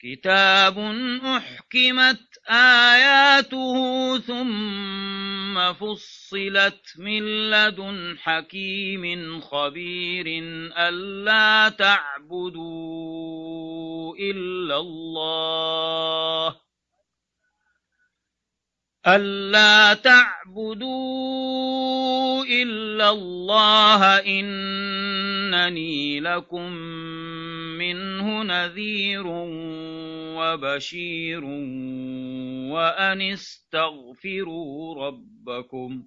كتاب أحكمت آياته ثم فصلت من لدن حكيم خبير ألا تعبدوا إلا الله ألا تعبدوا إلا الله إنني لكم منه نذير وبشير وأن استغفروا ربكم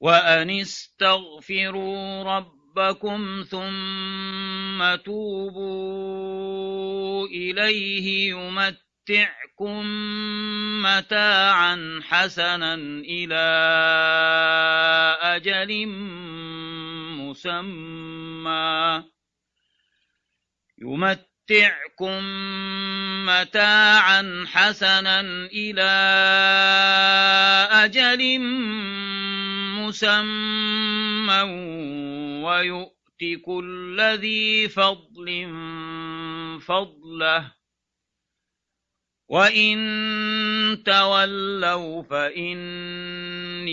وأن استغفروا ربكم ثم توبوا إليه يمتعكم متاعا حسنا إلى أجل مسمى يمتعكم متاعا حسنا إلى أجل مسمى ويؤت كل ذي فضل فضله. وإن تولوا فإني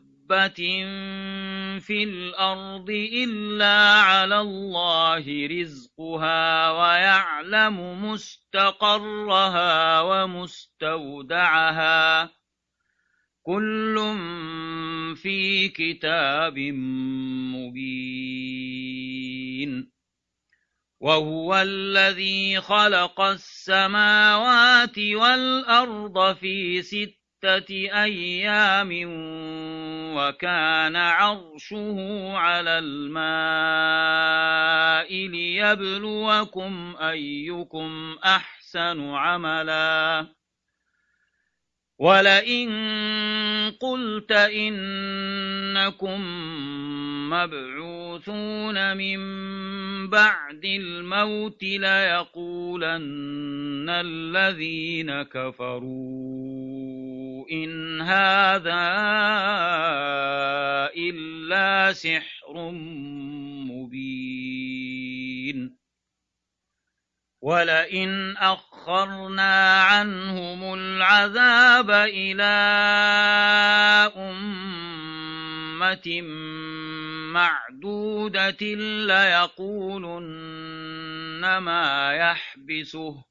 دابة في الأرض إلا على الله رزقها ويعلم مستقرها ومستودعها. كل في كتاب مبين. وهو الذي خلق السماوات والأرض في ستة أيام وكان عرشه على الماء ليبلوكم أيكم أحسن عملا. ولئن قلت إنكم مبعوثون من بعد الموت ليقولن الذين كفروا. إن هذا إلا سحر مبين ولئن أخرنا عنهم العذاب إلى أمة معدودة ليقولن ما يحبسه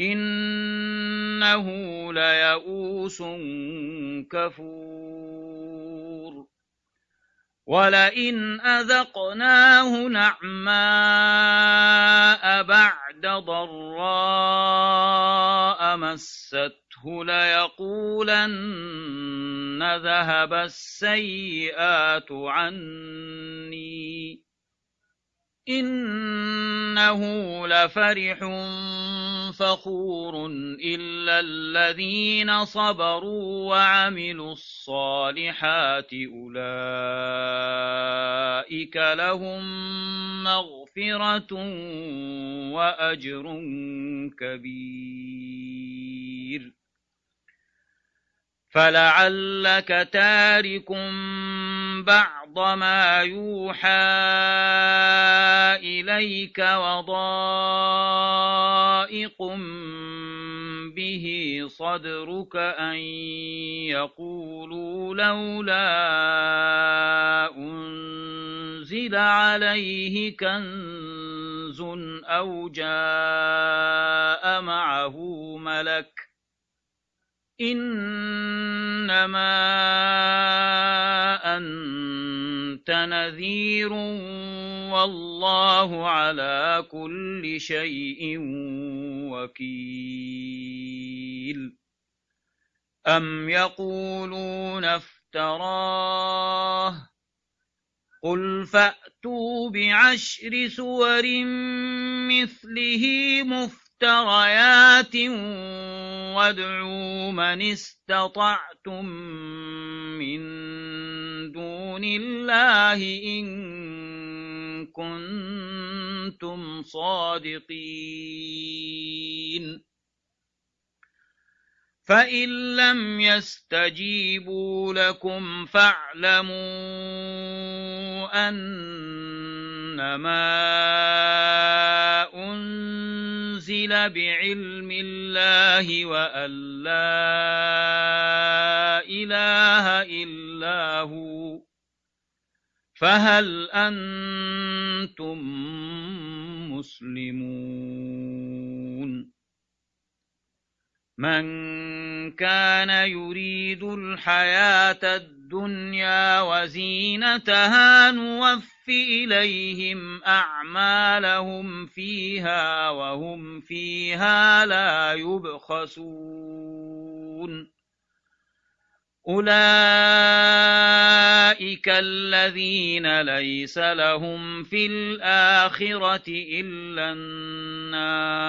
إنه ليئوس كفور ولئن أذقناه نعماء بعد ضراء مسته ليقولن ذهب السيئات عني إنه لفرح فخور إلا الذين صبروا وعملوا الصالحات أولئك لهم مغفرة وأجر كبير فلعلك تارك بعض ما يوحى إليك وضائق به صدرك أن يقولوا لولا أنزل عليه كنز أو جاء معه ملك إنما أنت نذير والله على كل شيء وكيل أم يقولون افتراه قل فأتوا بعشر سور مثله مفتراه مفتريات وادعوا من استطعتم من دون الله إن كنتم صادقين. فإن لم يستجيبوا لكم فاعلموا أنما أنزل بعلم الله وأن لا إله إلا هو. فهل أنتم مسلمون؟ من كان يريد الحياة الدنيا وزينتها نوفي إليهم أعمالهم فيها وهم فيها لا يبخسون أولئك الذين ليس لهم في الآخرة إلا النار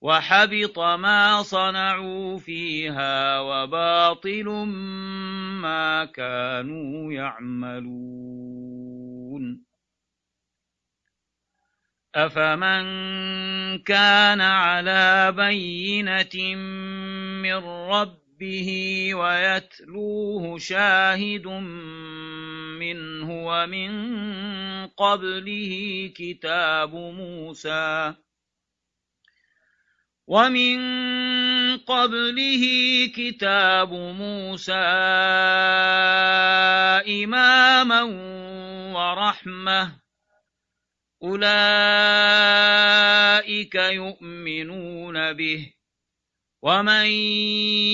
وحبط ما صنعوا فيها وباطل ما كانوا يعملون. أفمن كان على بينة من ربه ويتلوه شاهد منه ومن قبله كتاب موسى ومن قبله كتاب موسى إماما ورحمة. أولئك يؤمنون به ومن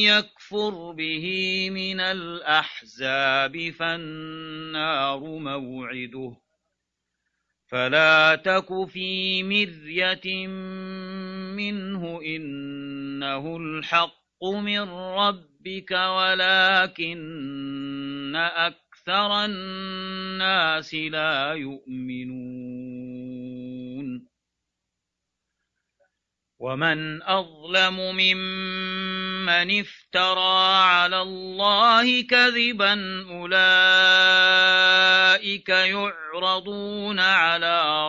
يكفر به من الأحزاب فالنار موعده. فلا تك في مرية منه إنه الحق من ربك ولكن أكثر الناس لا يؤمنون. ومن أظلم ممن افترى على الله كذبا أولئك يعرضون على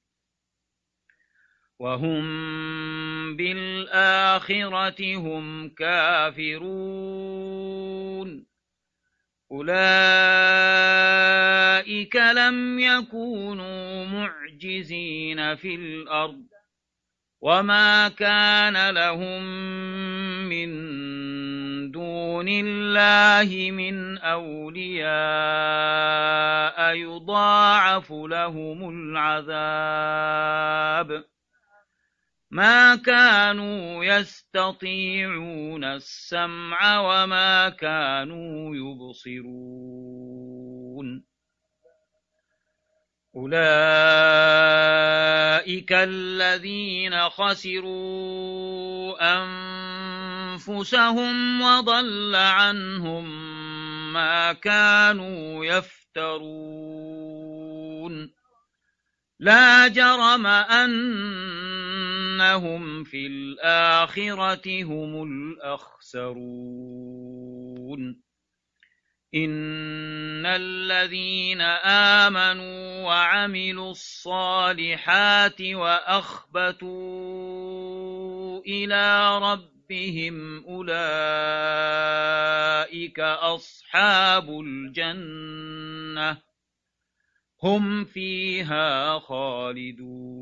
وهم بالآخرة هم كافرون. أولئك لم يكونوا معجزين في الأرض. وما كان لهم من دون الله من أولياء يضاعف لهم العذاب. ما كانوا يستطيعون السمع وما كانوا يبصرون أولئك الذين خسروا أنفسهم وضل عنهم ما كانوا يفترون لا جرم أنهم في الآخرة هم الأخسرون إن الذين آمنوا وعملوا الصالحات وأخبتوا إلى ربهم أولئك أصحاب الجنة هم فيها خالدون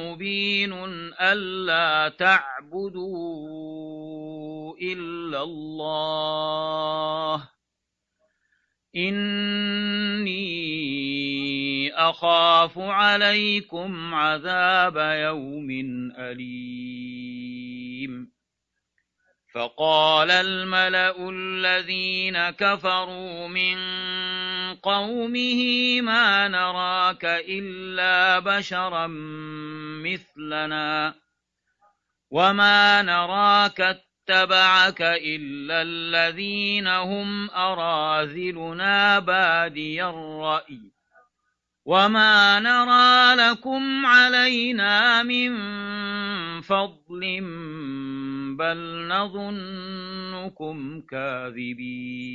مبين ألا تعبدوا إلا الله. إني أخاف عليكم عذاب يوم أليم. فقال الملأ الذين كفروا من قومه ما نراك إلا بشرا مثلنا وما نراك اتبعك إلا الذين هم أراذلنا بادي الرأي وما نرى لكم علينا من فضل بل نظنكم كاذبين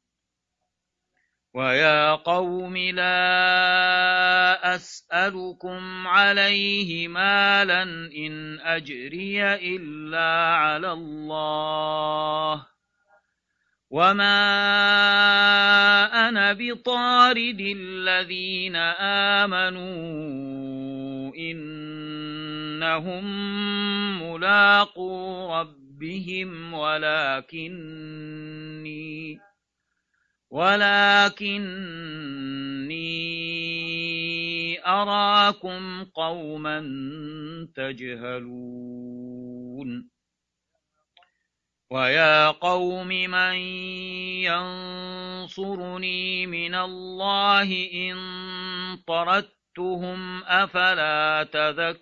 ويا قوم لا أسألكم عليه مالا إن أجري إلا على الله وما أنا بطارد الذين آمنوا إنهم ملاقو ربهم ولكني ولكني أراكم قوما تجهلون. ويا قوم من ينصرني من الله إن طردتهم أفلا تذكرون؟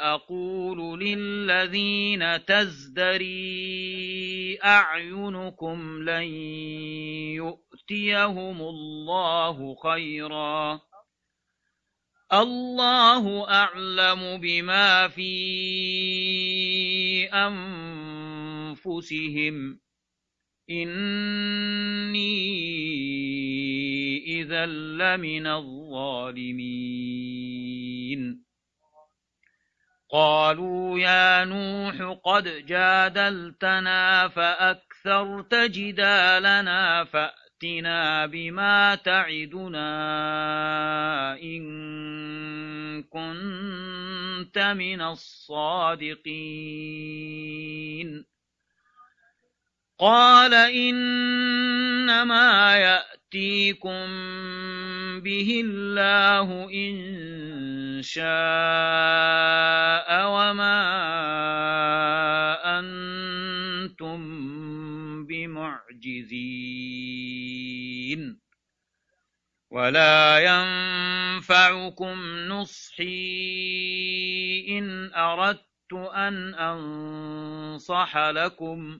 أقول للذين تزدري أعينكم لن يؤتيهم الله خيرا. الله أعلم بما في أنفسهم. إني إذا لمن الظالمين. قالوا يا نوح قد جادلتنا فأكثرت جدالنا فأتنا بما تعدنا إن كنت من الصادقين قال إنما يأتيكم به الله إن شاء وما أنتم بمعجزين. ولا ينفعكم نصحي إن أردت أن أنصح لكم.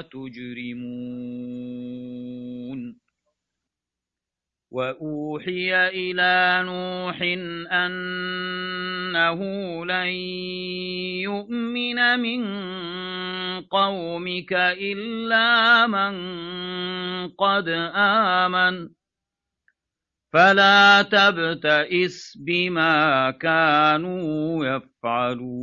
تجرمون. وأوحي إلى نوح أنه لن يؤمن من قومك إلا من قد آمن. فلا تبتئس بما كانوا يفعلون.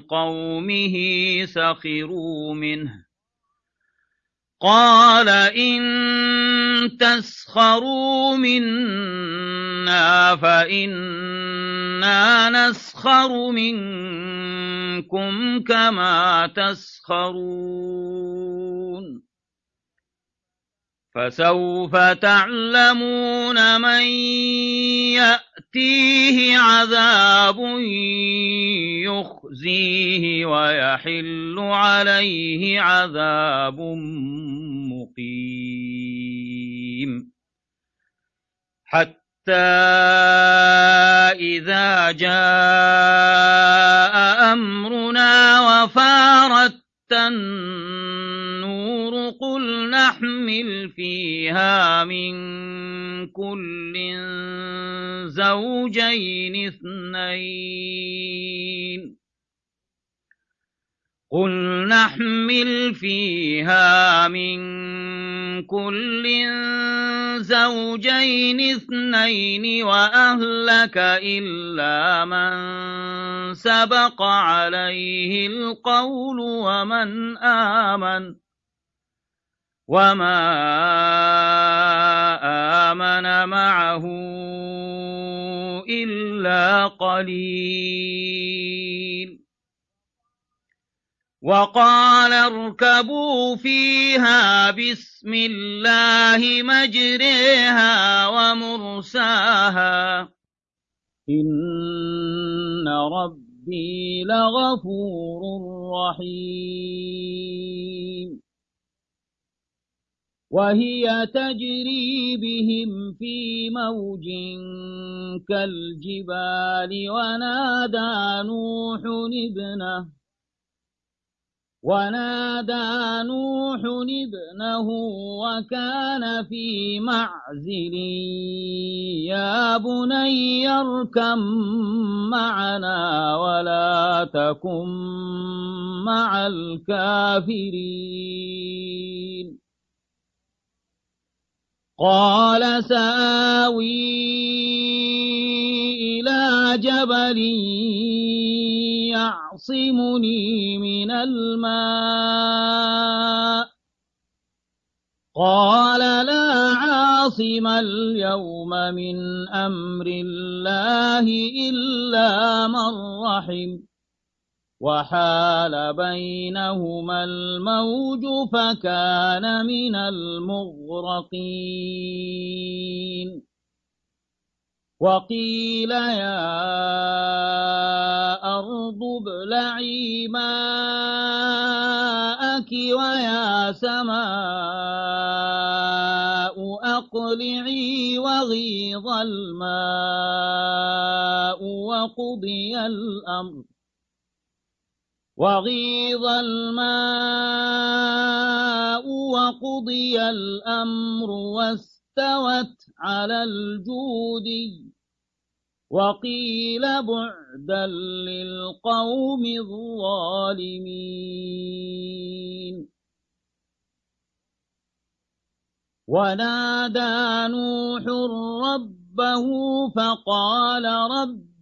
قومه سخروا منه قال إن تسخروا منا فإنا نسخر منكم كما تسخرون فسوف تعلمون من يأتيه عذاب يخزيه ويحل عليه عذاب مقيم. حتى إذا جاء أمرنا وفارت النور قل نحمل فيها من كل زوجين اثنين. قل نحمل فيها من كل زوجين اثنين وأهلك إلا من سبق عليه القول ومن آمن. وما آمن معه إلا قليل وقال اركبوا فيها بسم الله مجريها ومرساها إن ربي لغفور رحيم وهي تجري بهم في موج كالجبال ونادى نوح ابنه ونادى نوح ابنه وكان في معزل يا بني اركم معنا ولا تكن مع الكافرين. قال سآوي إلى جبل يعصمني من الماء. قال لا عاصم اليوم من أمر الله إلا من رحم. وحال بينهما الموج فكان من المغرقين. وقيل يا أرض ابلعي ماءك ويا سماء أقلعي وغيظ الماء وقضي الأمر. وغيظ الماء وقضي الأمر واستوت على الجود. وقيل بعدا للقوم الظالمين. ونادى نوح ربه فقال رب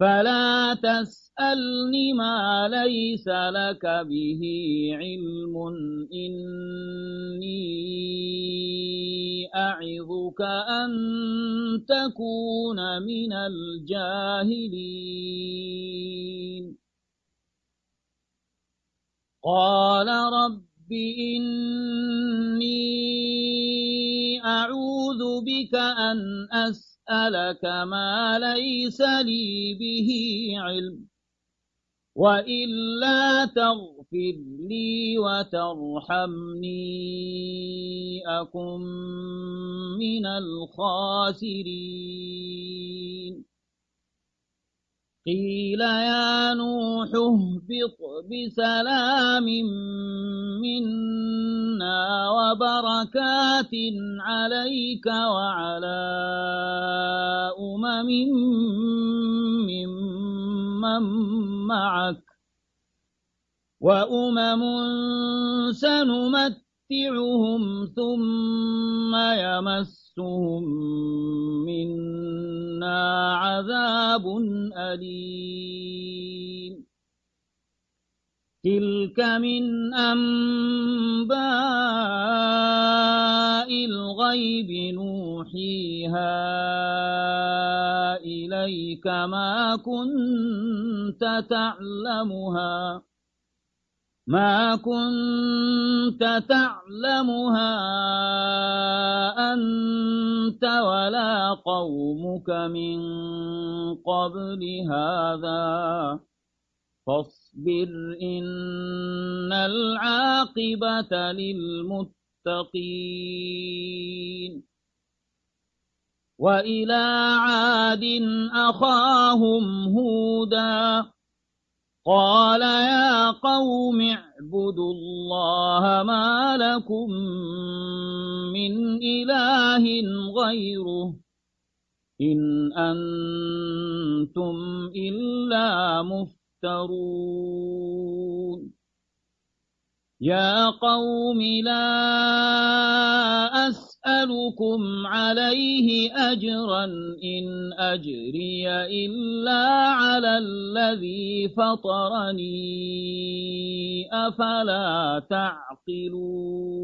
فلا تسألني ما ليس لك به علم. إني أعظك أن تكون من الجاهلين. قال رب إني أعوذ بك أن أسألك ما ليس لي به علم وإلا تغفر لي وترحمني أكن من الخاسرين. قيل يا نوح اهبط بسلام منا وبركات عليك وعلى أمم ممن معك وأمم سنمتعهم ثم يمسهم منا عذاب أليم تلك من أنباء الغيب نوحيها إليك ما كنت تعلمها ما كنت تعلمها أنت ولا قومك من قبل هذا فاصبر إن العاقبة للمتقين وإلى عاد أخاهم هودا قال يا قوم اعبدوا الله ما لكم من إله غيره إن أنتم إلا مفترون يا قوم لا أسألكم عليه أجرا إن أجري إلا على الذي فطرني أفلا تعقلون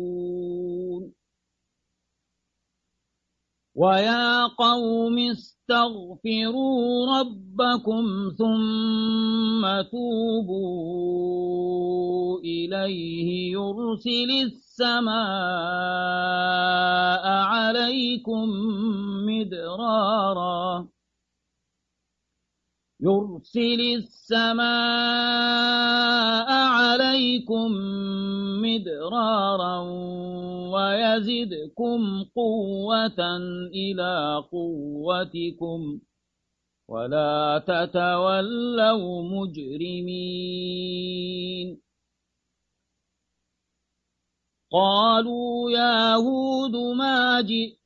ويا قوم استغفروا ربكم ثم توبوا إليه يرسل السماء عليكم مدرارا يرسل السماء عليكم مدرارا ويزدكم قوة إلى قوتكم ولا تتولوا مجرمين. قالوا يا هود ما جئت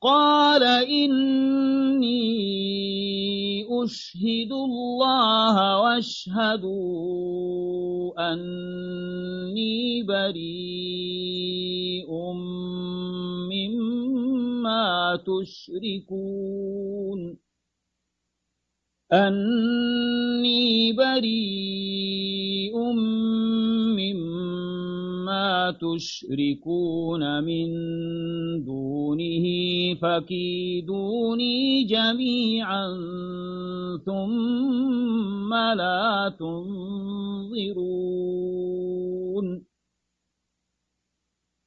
قال إني أشهد الله واشهدوا أني بريء مما تشركون أني بريء مما تشركون من دونه فكيدوني جميعا ثم لا تنظرون.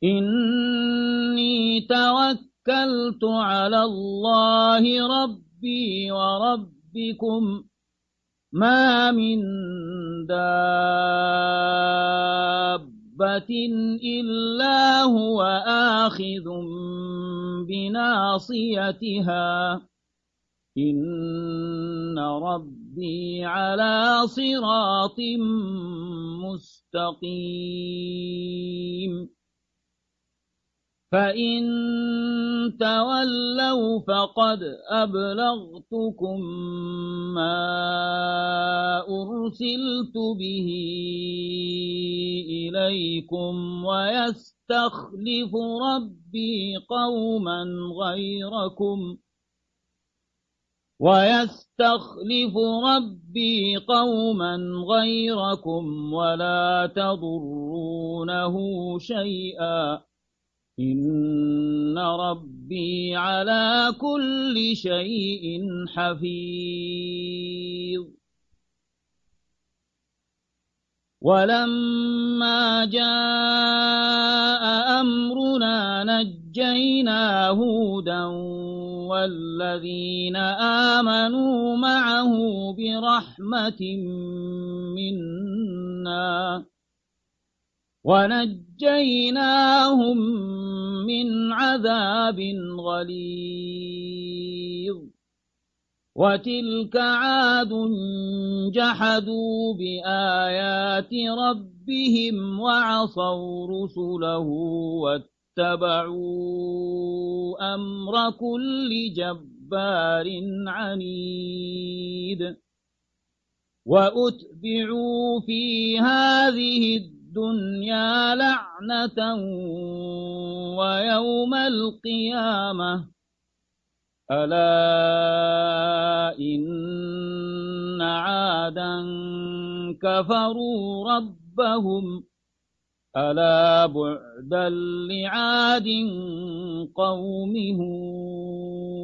إني توكلت على الله ربي ورب ربكم ما من دابة إلا هو آخذ بناصيتها. إن ربي على صراط مستقيم. فإن تولوا فقد أبلغتكم ما أرسلت به إليكم ويستخلف ربي قوما غيركم ويستخلف ربي قوما غيركم ولا تضرونه شيئا إن ربي على كل شيء حفيظ ولما جاء أمرنا نجينا هودا والذين آمنوا معه برحمة منا ونجيناهم من عذاب غليظ. وتلك عاد جحدوا بآيات ربهم وعصوا رسله واتبعوا أمر كل جبار عنيد. وأتبعوا في هذه الدنيا لعنة ويوم القيامة. ألا إن عادا كفروا ربهم. ألا بعدا لعاد قوم هود.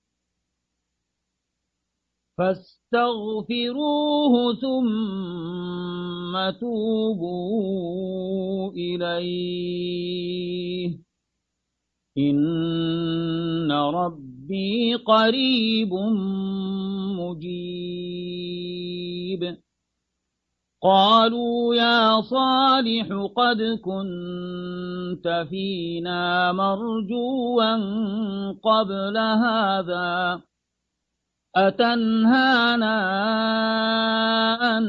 فاستغفروه ثم توبوا إليه. إن ربي قريب مجيب. قالوا يا صالح قد كنت فينا مرجوا قبل هذا. أتنهانا أن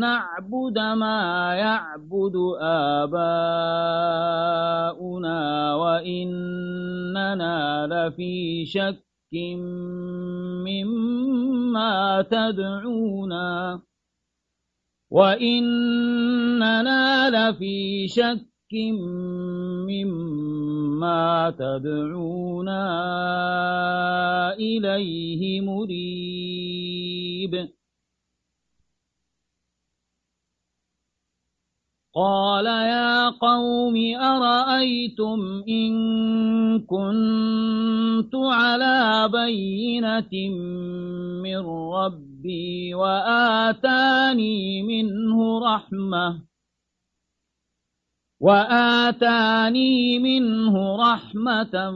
نعبد ما يعبد آباؤنا وإننا لفي شك مما تدعونا وإننا لفي شك مما تدعونا إليه مريب قال يا قوم أرأيتم إن كنت على بينة من ربي وآتاني منه رحمة وآتاني منه رحمة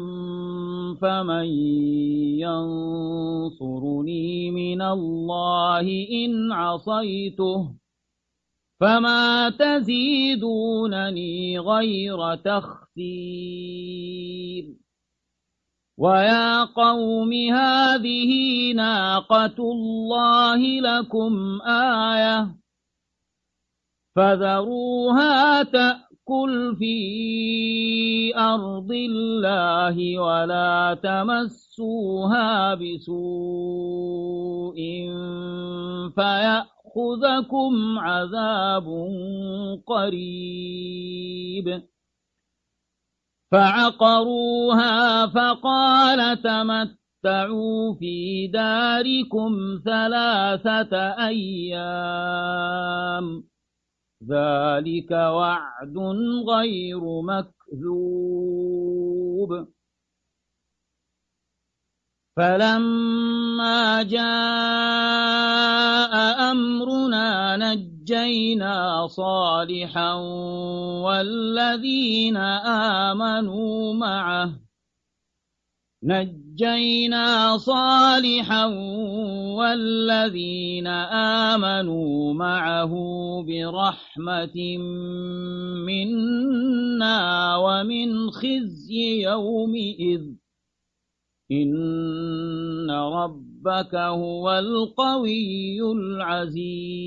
فمن ينصرني من الله إن عصيته فما تزيدونني غير تخسير ويا قوم هذه ناقة الله لكم آية فذروها تأكل في أرض الله ولا تمسوها بسوء فيأكل يأخذكم عذاب قريب فعقروها فقال تمتعوا في داركم ثلاثة أيام ذلك وعد غير مكذوب. فلما جاء أمرنا نجينا صالحا والذين آمنوا معه نجينا صالحا والذين آمنوا معه برحمة منا ومن خزي يومئذ. إن ربك هو القوي العزيز.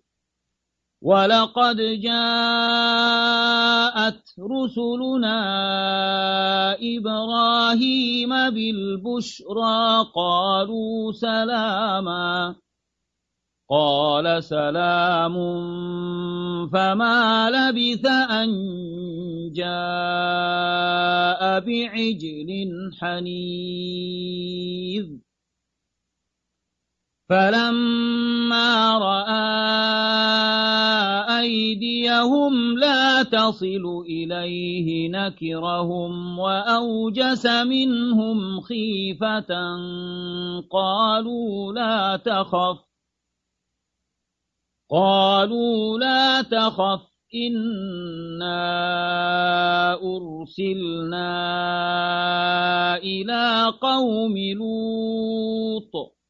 ولقد جاءت رسلنا إبراهيم بالبشرى قالوا سلاما قال سلام فما لبث أن جاء بعجل حنيذ فلما رأى أيديهم لا تصل إليه نكرهم وأوجس منهم خيفة قالوا لا تخف قالوا لا تخف إنا أرسلنا إلى قوم لوط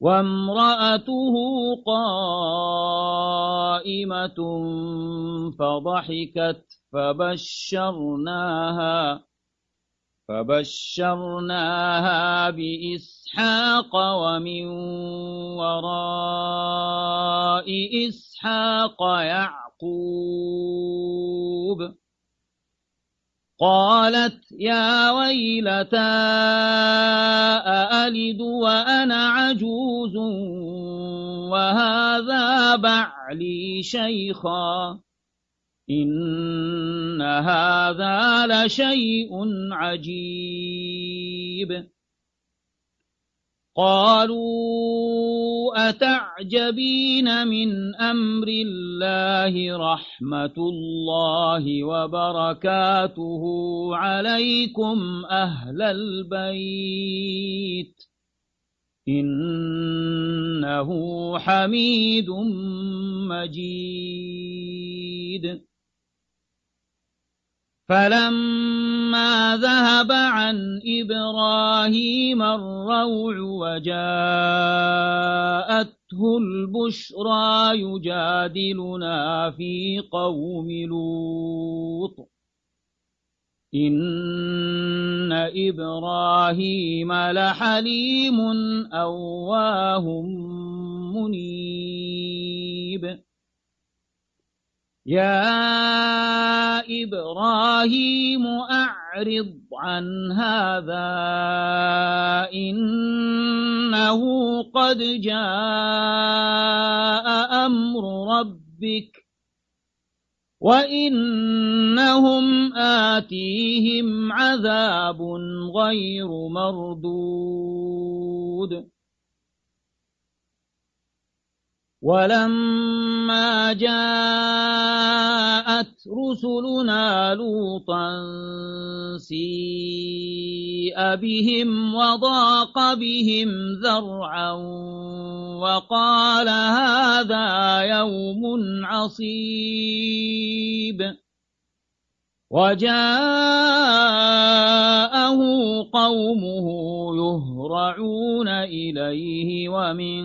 وامرأته قائمة فضحكت فبشرناها فبشرناها بإسحاق ومن وراء إسحاق يعقوب. قالت يا ويلتى أألد وأنا عجوز وهذا بعلي شيخا إن هذا لشيء عجيب قالوا أتعجبين من أمر الله رحمة الله وبركاته عليكم أهل البيت إنه حميد مجيد فلما ذهب عن إبراهيم الروع وجاءته البشرى يجادلنا في قوم لوط إن إبراهيم لحليم أواه منيب يا إبراهيم أعرض عن هذا إنه قد جاء أمر ربك وإنهم آتيهم عذاب غير مردود. ولما جاءت رسلنا لوطا سيء بهم وضاق بهم ذرعا وقال هذا يوم عصيب. وجاءه قومه يهرعون إليه ومن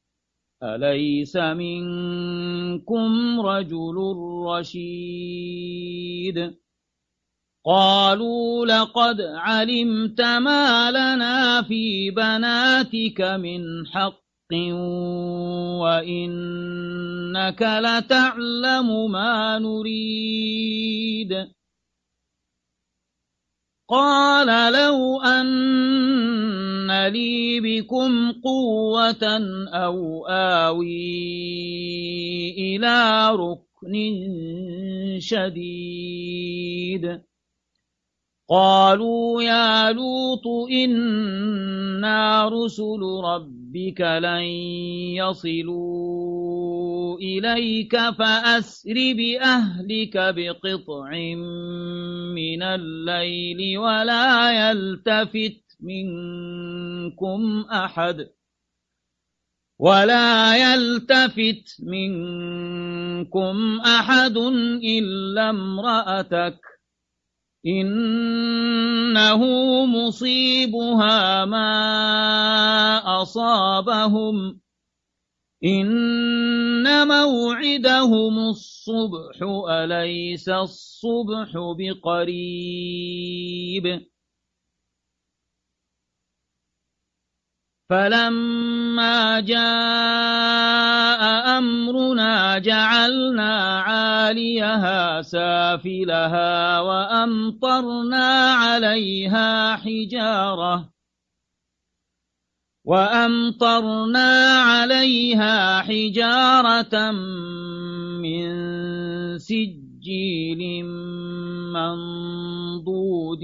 أليس منكم رجل رشيد قالوا لقد علمت ما لنا في بناتك من حق وإنك لتعلم ما نريد قال لو أن لي بكم قوة أو آوي إلى ركن شديد. قالوا يا لوط إنا رسل ربك لن يصلوا إليك فأسر بأهلك بقطع من الليل ولا يلتفت منكم أحد ولا يلتفت منكم أحد إلا امرأتك إنه مصيبها ما أصابهم. إن موعدهم الصبح أليس الصبح بقريب؟ فلما جاء أمرنا جعلنا عاليها سافلها وأمطرنا عليها حجارة وأمطرنا عليها حجارة من سجيل منضود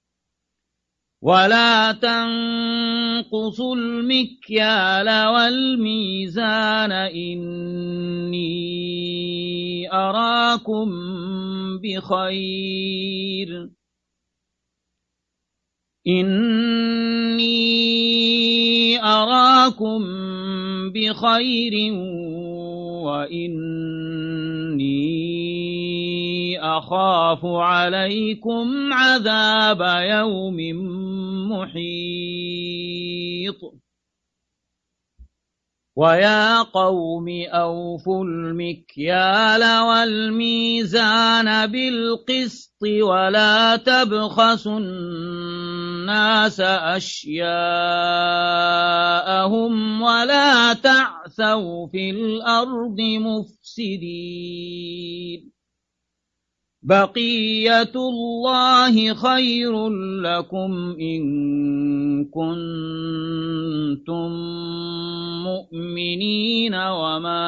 ولا تنقصوا المكيال والميزان. إني أراكم بخير. إني أراكم بخير وإني أخاف عليكم عذاب يوم محيط. ويا قوم أوفوا المكيال والميزان بالقسط ولا تبخسوا الناس أشياءهم ولا تعثوا في الأرض مفسدين. بقية الله خير لكم إن كنتم مؤمنين وما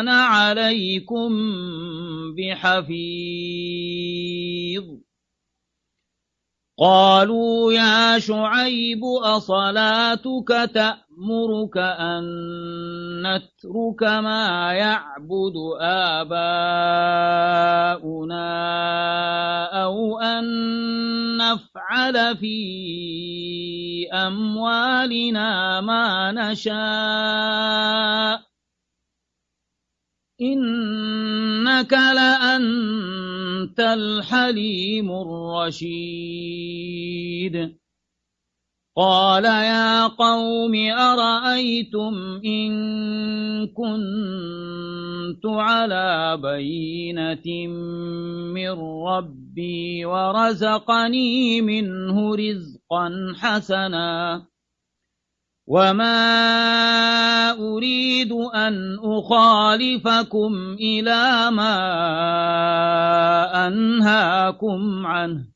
أنا عليكم بحفيظ قالوا يا شعيب أصلاتك تأمر يأمرك أن نترك ما يعبد آباؤنا أو أن نفعل في أموالنا ما نشاء إنك لأنت الحليم الرشيد قال يا قوم أرأيتم إن كنت على بينة من ربي ورزقني منه رزقا حسنا وما أريد أن أخالفكم إلى ما أنهاكم عنه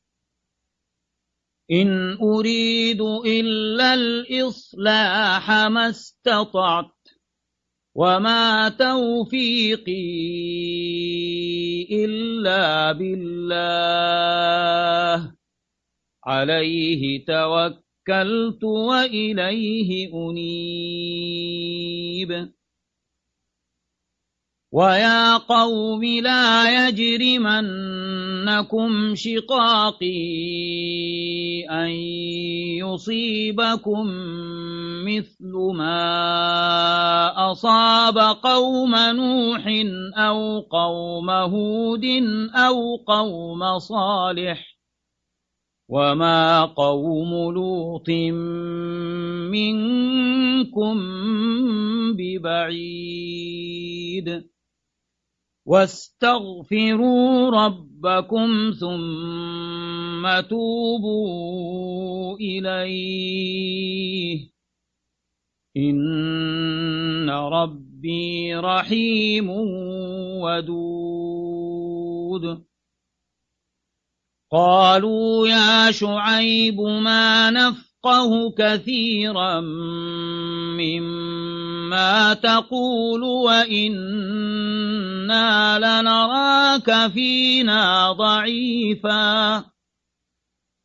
إن أريد إلا الإصلاح ما استطعت وما توفيقي إلا بالله. عليه توكلت وإليه أنيب. ويا قوم لا يجرمنكم شقاقي أن يصيبكم مثل ما أصاب قوم نوح أو قوم هود أو قوم صالح وما قوم لوط منكم ببعيد واستغفروا ربكم ثم توبوا إليه. إن ربي رحيم ودود. قالوا يا شعيب ما نفقه كثيرا مما تقول وإنا لنراك فينا ضعيفا.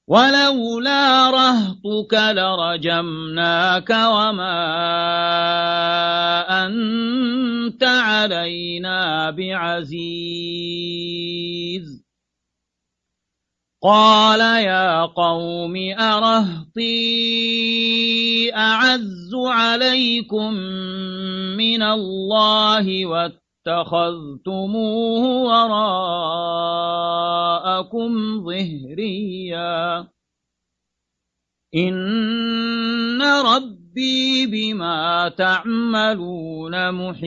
ولولا رهطك لرجمناك وما أنت علينا بعزيز. قال يا قوم أرهطي أعز عليكم من الله واتخذتموه وراءكم ظهريا. إن ربي بما تعملون محيط.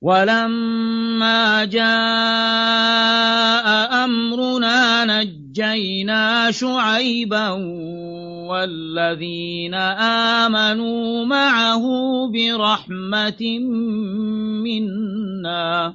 ولما جاء أمرنا نجينا شعيبا والذين آمنوا معه برحمة منا.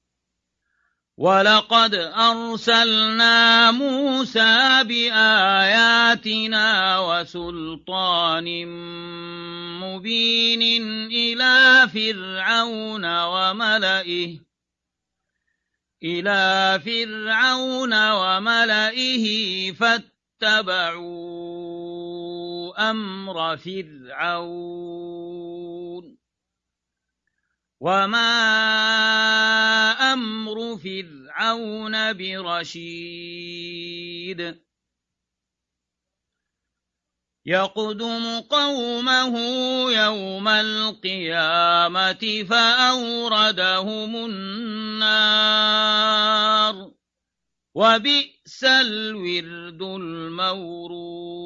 ولقد أرسلنا موسى بآياتنا وسلطان مبين إلى فرعون وملئه إلى فرعون وملئه فاتبعوا اتبعوا أمر فرعون. وما أمر فرعون برشيد يقدم قومه يوم القيامة فأوردهم النار وبئس الورد المورود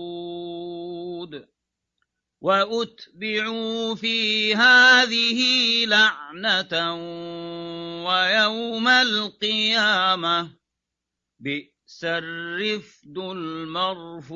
وأتبعوا في هذه لعنة ويوم القيامة. بئس الرفد المرفود.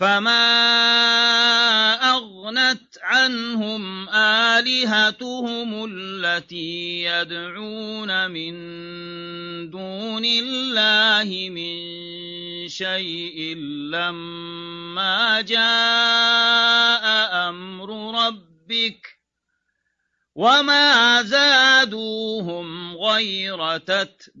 فما أغنت عنهم آلهتهم التي يدعون من دون الله من شيء لما جاء أمر ربك وما زادوهم غير تتبيب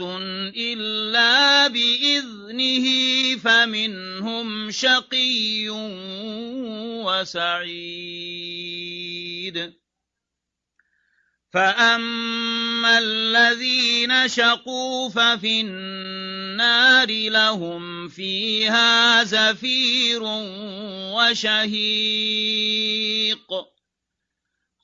نفس إلا بإذنه فمنهم شقي وسعيد فأما الذين شقوا ففي النار لهم فيها زفير وشهيق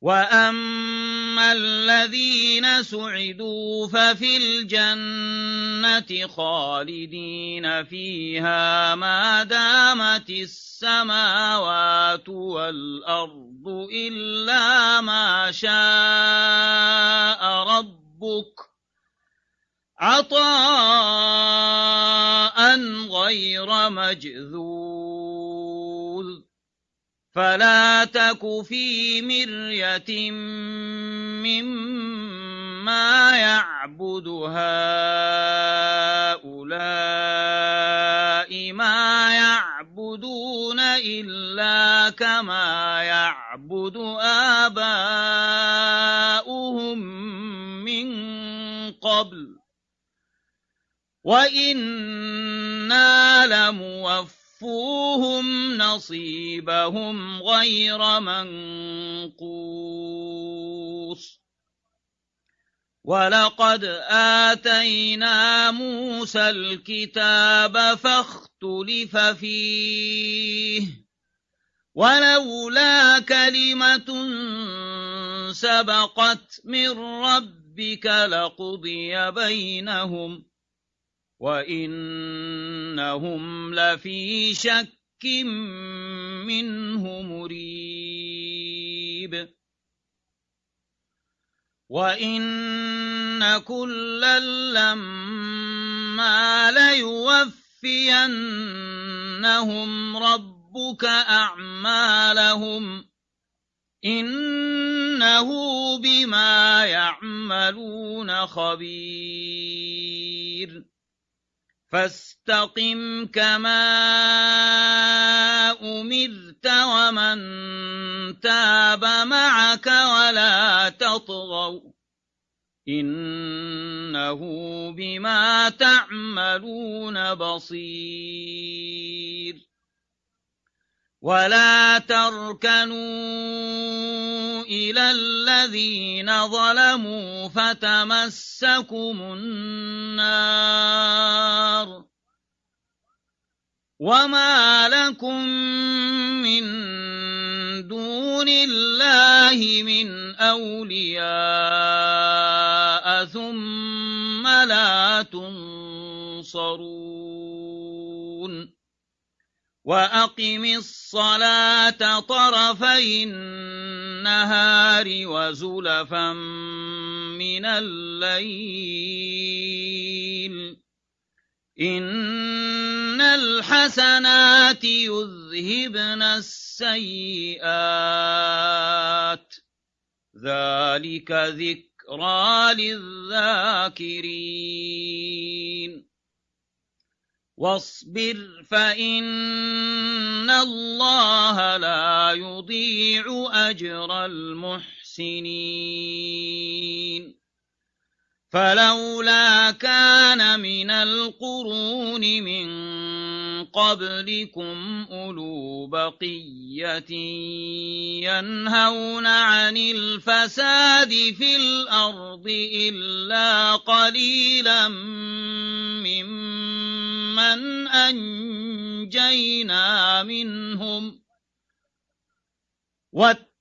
وأما الذين سعدوا ففي الجنة خالدين فيها ما دامت السماوات والأرض إلا ما شاء ربك عطاء غير مجذوذ فلا تك في مرية مما يعبد هؤلاء ما يعبدون إلا كما يعبد آباؤهم من قبل. وإنا لموفقون وَوَفُّوهُمْ نَصِيبَهُمْ غَيْرَ مَنقُوصٍ وَلَقَدْ آتَيْنَا مُوسَى الْكِتَابَ فَاخْتُلِفَ فِيهِ وَلَوْلَا كَلِمَةٌ سَبَقَتْ مِنْ رَبِّكَ لَقُضِيَ بَيْنَهُمْ وَإِنَّهُمْ لَفِي شَكٍّ منه مريب وإن كلا لما ليوفينهم ربك أعمالهم إنه بما يعملون خبير فاستقم كما أمرت ومن تاب معك ولا تطغوا إنه بما تعملون بصير ولا تركنوا إلى الذين ظلموا فتمسكم النار وما لكم من دون الله من أولياء ثم لا تنصرون وأقم الصلاة طرفي النهار وزلفا من الليل. إن الحسنات يذهبن السيئات. ذلك ذكرى للذاكرين. واصبر فإن الله لا يضيع أجر المحسنين. فلولا كان من القرون من قبلكم أولو بقية ينهون عن الفساد في الأرض إلا قليلا ممن أنجينا منهم.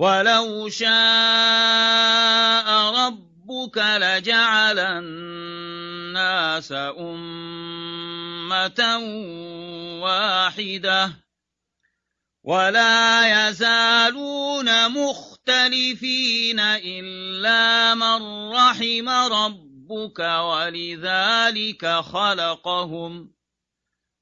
ولو شاء ربك لجعل الناس أمة واحدة ولا يزالون مختلفين إلا من رحم ربك ولذلك خلقهم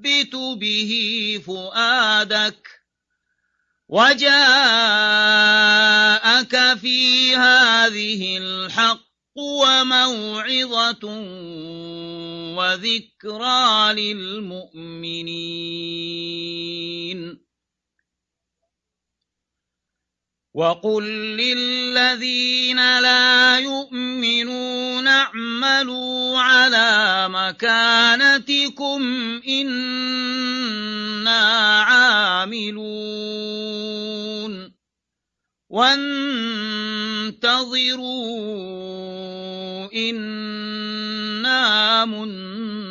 نثبت به فؤادك وجاءك في هذه الحق وموعظة وذكرى للمؤمنين. وقل للذين لا يؤمنون اعملوا على مكانتكم إنا عاملون وانتظروا إنا منتظرون